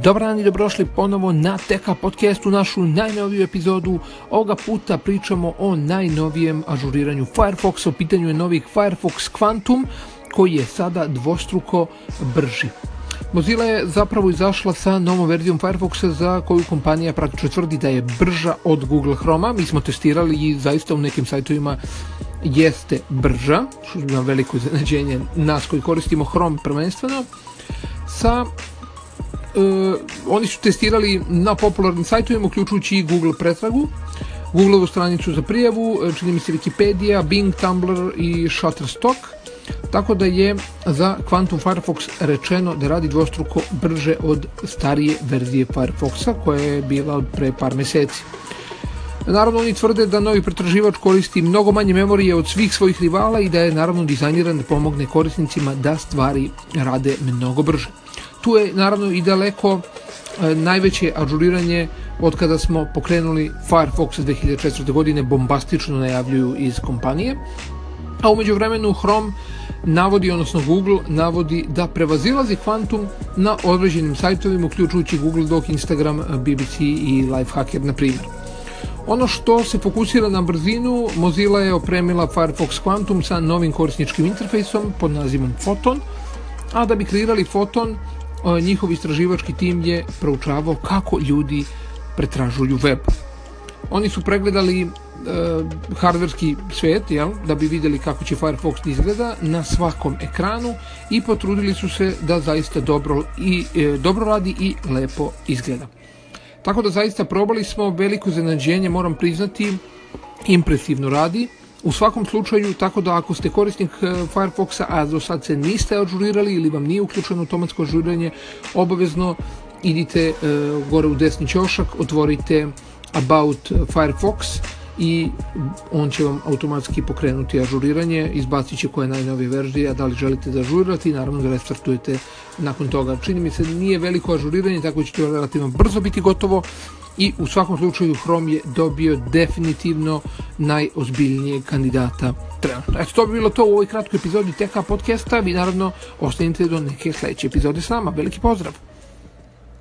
Dobar dan i dobrošli ponovo na TK podcastu, našu najnoviju epizodu. Ovoga puta pričamo o najnovijem ažuriranju Firefoxa. U pitanju je novih Firefox Quantum koji je sada dvostruko brži. Mozilla je zapravo izašla sa novom verzijom Firefoxa za koju kompanija praktično tvrdi da je brža od Google Chroma. Mi smo testirali i zaista u nekim sajtovima jeste brža, što je veliko iznenađenje nas koji koristimo Chrome prvenstveno, sa oni su testirali na popularnim sajtovima, uključujući i Google pretragu, Googleovu stranicu za prijavu, e, čini mi se Wikipedia, Bing, Tumblr i Shutterstock, tako da je za Quantum Firefox rečeno da radi dvostruko brže od starije verzije Firefoxa koja je bila pre par meseci. Naravno, oni tvrde da novi pretraživač koristi mnogo manje memorije od svih svojih rivala i da je naravno dizajniran da pomogne korisnicima da stvari rade mnogo brže. Tu je naravno i daleko e, najveće ažuriranje od kada smo pokrenuli Firefox 2004. godine bombastično najavljuju iz kompanije. A umeđu vremenu Chrome navodi, odnosno Google navodi da prevazilazi Quantum na određenim sajtovima, uključujući Google Doc, Instagram, BBC i Lifehacker, na primjer. Ono što se fokusira na brzinu, Mozilla je opremila Firefox Quantum sa novim korisničkim interfejsom pod nazivom Photon, a da bi kreirali Photon, njihov istraživački tim je proučavao kako ljudi pretražuju web. Oni su pregledali e, hardverski svet, jel, da bi vidjeli kako će Firefox da izgleda na svakom ekranu i potrudili su se da zaista dobro, i, e, dobro radi i lepo izgleda. Tako da zaista probali smo veliko zanađenje, moram priznati, impresivno radi. U svakom slučaju, tako da ako ste korisnik e, Firefoxa, a do sad se niste ažurirali ili vam nije uključeno automatsko ažuriranje, obavezno idite e, gore u desni ćošak, otvorite About Firefox i on će vam automatski pokrenuti ažuriranje, izbacit će koja je najnovija verzija, da li želite da ažurirate i naravno da restartujete nakon toga. Čini mi se nije veliko ažuriranje, tako će to relativno brzo biti gotovo i u svakom slučaju Chrome je dobio definitivno najozbiljnijeg kandidata trenutno. Eto, to bi bilo to u ovoj kratkoj epizodi TK podcasta. Vi naravno ostanite do neke sledeće epizode s nama. Veliki pozdrav!